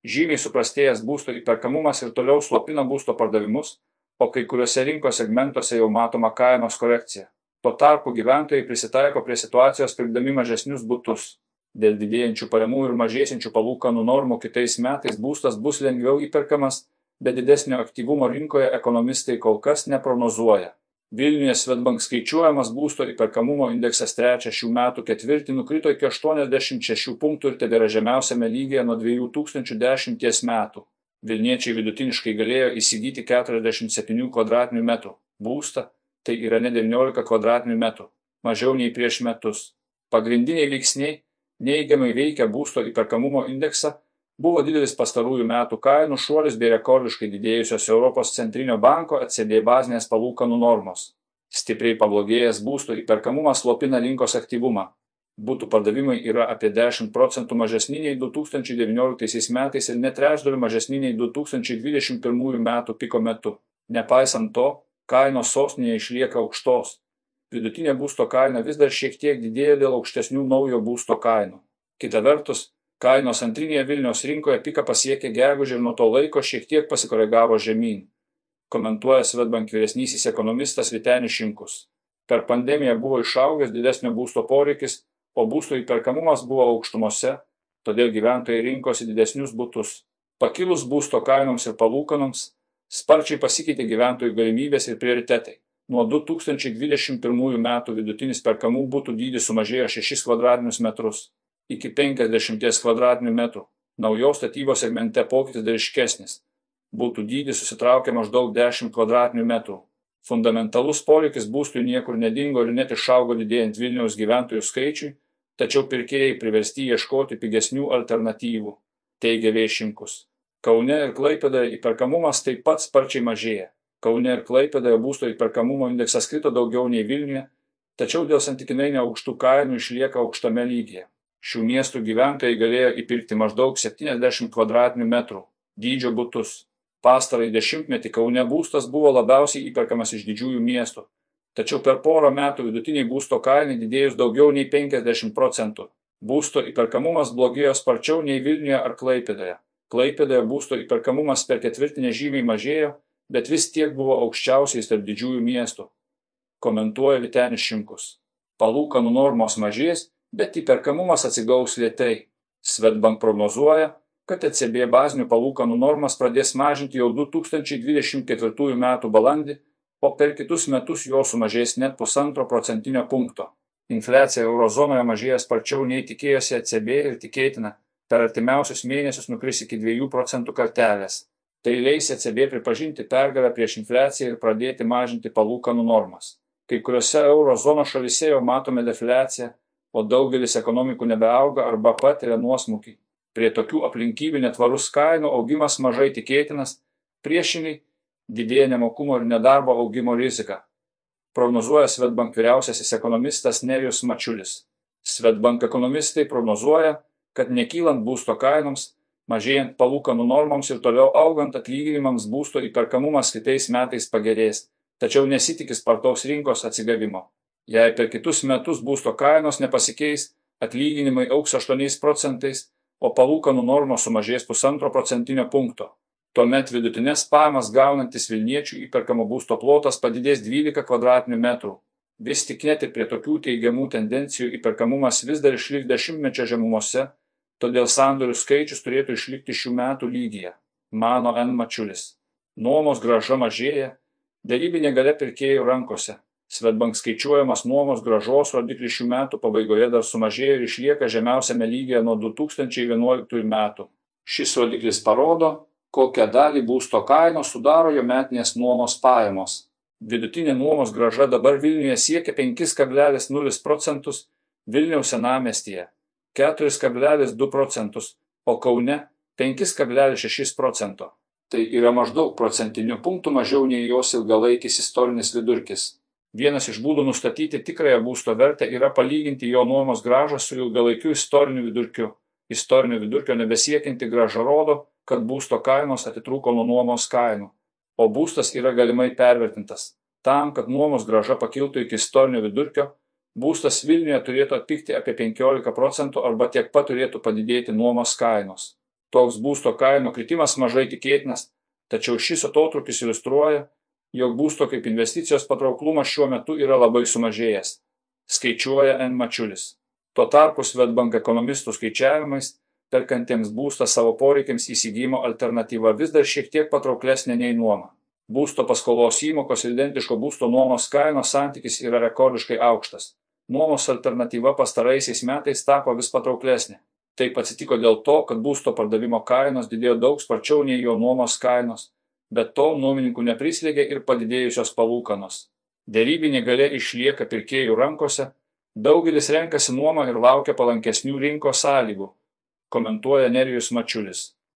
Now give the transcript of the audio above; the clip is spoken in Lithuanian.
Žymiai suprastėjęs būsto įperkamumas ir toliau slopina būsto pardavimus, o kai kuriuose rinkos segmentuose jau matoma kainos korekcija. Tuo tarpu gyventojai prisitaiko prie situacijos pirkdami mažesnius būtus. Dėl didėjančių pajamų ir mažėsiančių palūkanų normų kitais metais būstas bus lengviau įperkamas, bet didesnio aktyvumo rinkoje ekonomistai kol kas neprognozuoja. Vilniuje Svetbank skaičiuojamas būsto įperkamumo indeksas trečią šių metų ketvirtį nukrito iki 86 punktų ir tebėra žemiausiame lygyje nuo 2010 metų. Vilniečiai vidutiniškai galėjo įsigyti 47 kvadratinių metrų būstą, tai yra ne 19 kvadratinių metrų, mažiau nei prieš metus. Pagrindiniai veiksniai neigiamai veikia būsto įperkamumo indeksą, buvo didelis pastarųjų metų kainų šuolis bei rekordiškai didėjusios Europos centrinio banko ECB bazinės palūkanų normos. Stipriai pablogėjęs būsto įperkamumas slopina rinkos aktyvumą, Būtų pardavimai yra apie 10 procentų mažesni nei 2019 metais ir net trečdaliu mažesni nei 2021 metų piko metu. Nepaisant to, kainos sostinėje išlieka aukštos. Vidutinė būsto kaina vis dar šiek tiek didėja dėl aukštesnių naujo būsto kainų. Kita vertus, kainos antrinėje Vilniaus rinkoje piką pasiekė gegužę ir nuo to laiko šiek tiek pasikoregavo žemyn. Komentuoja Svetbank vyresnysis ekonomistas Vitenis Šimkus. Per pandemiją buvo išaugęs didesnio būsto poreikis o būsto įperkamumas buvo aukštumose, todėl gyventojai rinkosi didesnius būtus. Pakilus būsto kainoms ir palūkanoms, sparčiai pasikeitė gyventojų galimybės ir prioritetai. Nuo 2021 metų vidutinis perkamų būtų dydis sumažėjo 6 kvadratinius metrus iki 50 kvadratinių metrų. Naujos statybos segmente pokytis dar iškesnis. Būtų dydis susitraukė maždaug 10 kvadratinių metrų. Fundamentalus poreikis būstui niekur nedingo ir net išaugo didėjant Vilniaus gyventojų skaičiui, tačiau pirkėjai priversti ieškoti pigesnių alternatyvų, teigia Viešinkus. Kaune ir Klaipėdoje įperkamumas taip pat sparčiai mažėja. Kaune ir Klaipėdoje būsto įperkamumo indeksas krito daugiau nei Vilniuje, tačiau dėl santykinai neaukštų kainų išlieka aukštame lygyje. Šių miestų gyventojai galėjo įpirkti maždaug 70 kvadratinių metrų dydžio būtus pastarąjį dešimtmetį kaune būstas buvo labiausiai įperkamas iš didžiųjų miestų tačiau per porą metų vidutinei būsto kainai didėjus daugiau nei 50 procentų. Būsto įperkamumas blogėjo sparčiau nei Vilniuje ar Klaipėdoje. Klaipėdoje būsto įperkamumas per ketvirtį nežymiai mažėjo, bet vis tiek buvo aukščiausiais tarp didžiųjų miestų. Komentuoja Vitenis Šimkus. Palūkanų normos mažės, bet įperkamumas atsigaus lietai. Svetbank prognozuoja, kad ECB bazinių palūkanų normas pradės mažinti jau 2024 m. balandį, o per kitus metus jo sumažės net pusantro procentinio punkto. Infliacija eurozonoje mažėja sparčiau nei tikėjosi ECB ir tikėtina, per artimiausius mėnesius nukris iki 2 procentų kartelės. Tai leis ECB pripažinti pergalę prieš infliaciją ir pradėti mažinti palūkanų normas. Kai kuriuose eurozonos šalise jau matome defliaciją, o daugelis ekonomikų nebeauga arba patiria nuosmukį. Prie tokių aplinkybių netvarus kainų augimas mažai tikėtinas, priešingai didėja nemokumo ir nedarbo augimo rizika. Prognozuoja Svetbank vyriausiasis ekonomistas Nerijus Mačiulis. Svetbank ekonomistai prognozuoja, kad nekylant būsto kainoms, mažėjant palūkanų normoms ir toliau augant atlyginimams būsto įperkamumas kitais metais pagerės, tačiau nesitikis spartaus rinkos atsigavimo. Jei per kitus metus būsto kainos nepasikeis, atlyginimai auks 8 procentais, o palūkanų normos sumažės pusantro procentinio punkto. Tuomet vidutinės pajamas gaunantis Vilniečių įperkamo būsto plotas padidės 12 kvadratinių metrų. Vis tik net ir prie tokių teigiamų tendencijų įperkamumas vis dar išliks dešimtmečio žemumose, todėl sandorių skaičius turėtų išlikti šių metų lygyje, mano N. Mačiulis. Nuomos graža mažėja, darybinė gale pirkėjų rankose, Svetbank skaičiuojamas nuomos gražos rodiklis šių metų pabaigoje dar sumažėjo ir išlieka žemiausiame lygyje nuo 2011 metų. Šis rodiklis parodo, kokią dalį būsto kainos sudaro jo metinės nuomos pajamos. Vidutinė nuomos graža dabar Vilniuje siekia 5,0 procentus, Vilniaus senamestyje 4,2 procentus, o Kaune 5,6 procento. Tai yra maždaug procentinių punktų mažiau nei jos ilgalaikis istorinis vidurkis. Vienas iš būdų nustatyti tikrąją būsto vertę yra palyginti jo nuomos gražą su ilgalaikiu istoriniu vidurkiu. Istorinio vidurkio nebesiekianti graža rodo, kad būsto kainos atitrūko nuo nuomos kainų, o būstas yra galimai pervertintas. Tam, kad nuomos graža pakiltų iki istorinio vidurkio, būstas Vilniuje turėtų atpikti apie 15 procentų arba tiek pat turėtų padidėti nuomos kainos. Toks būsto kainų kritimas mažai tikėtinas, tačiau šis atotrukis iliustruoja, jog būsto kaip investicijos patrauklumas šiuo metu yra labai sumažėjęs, skaičiuoja N. Mačiulis. Tuo tarpu Svetbank ekonomistų skaičiavimais, perkantiems būstą savo poreikiams įsigymo alternatyva vis dar šiek tiek patrauklesnė nei nuoma. Būsto paskolos įmokos ir identiško būsto nuomos kainos santykis yra rekordiškai aukštas. Nuomos alternatyva pastaraisiais metais tapo vis patrauklesnė. Taip atsitiko dėl to, kad būsto pardavimo kainos didėjo daug sparčiau nei jo nuomos kainos, bet to nuomininkų neprislėgė ir padidėjusios palūkanos. Dėrybinė galė išlieka pirkėjų rankose, daugelis renkasi nuomą ir laukia palankesnių rinkos sąlygų, komentuoja Nerijus Mačiulis.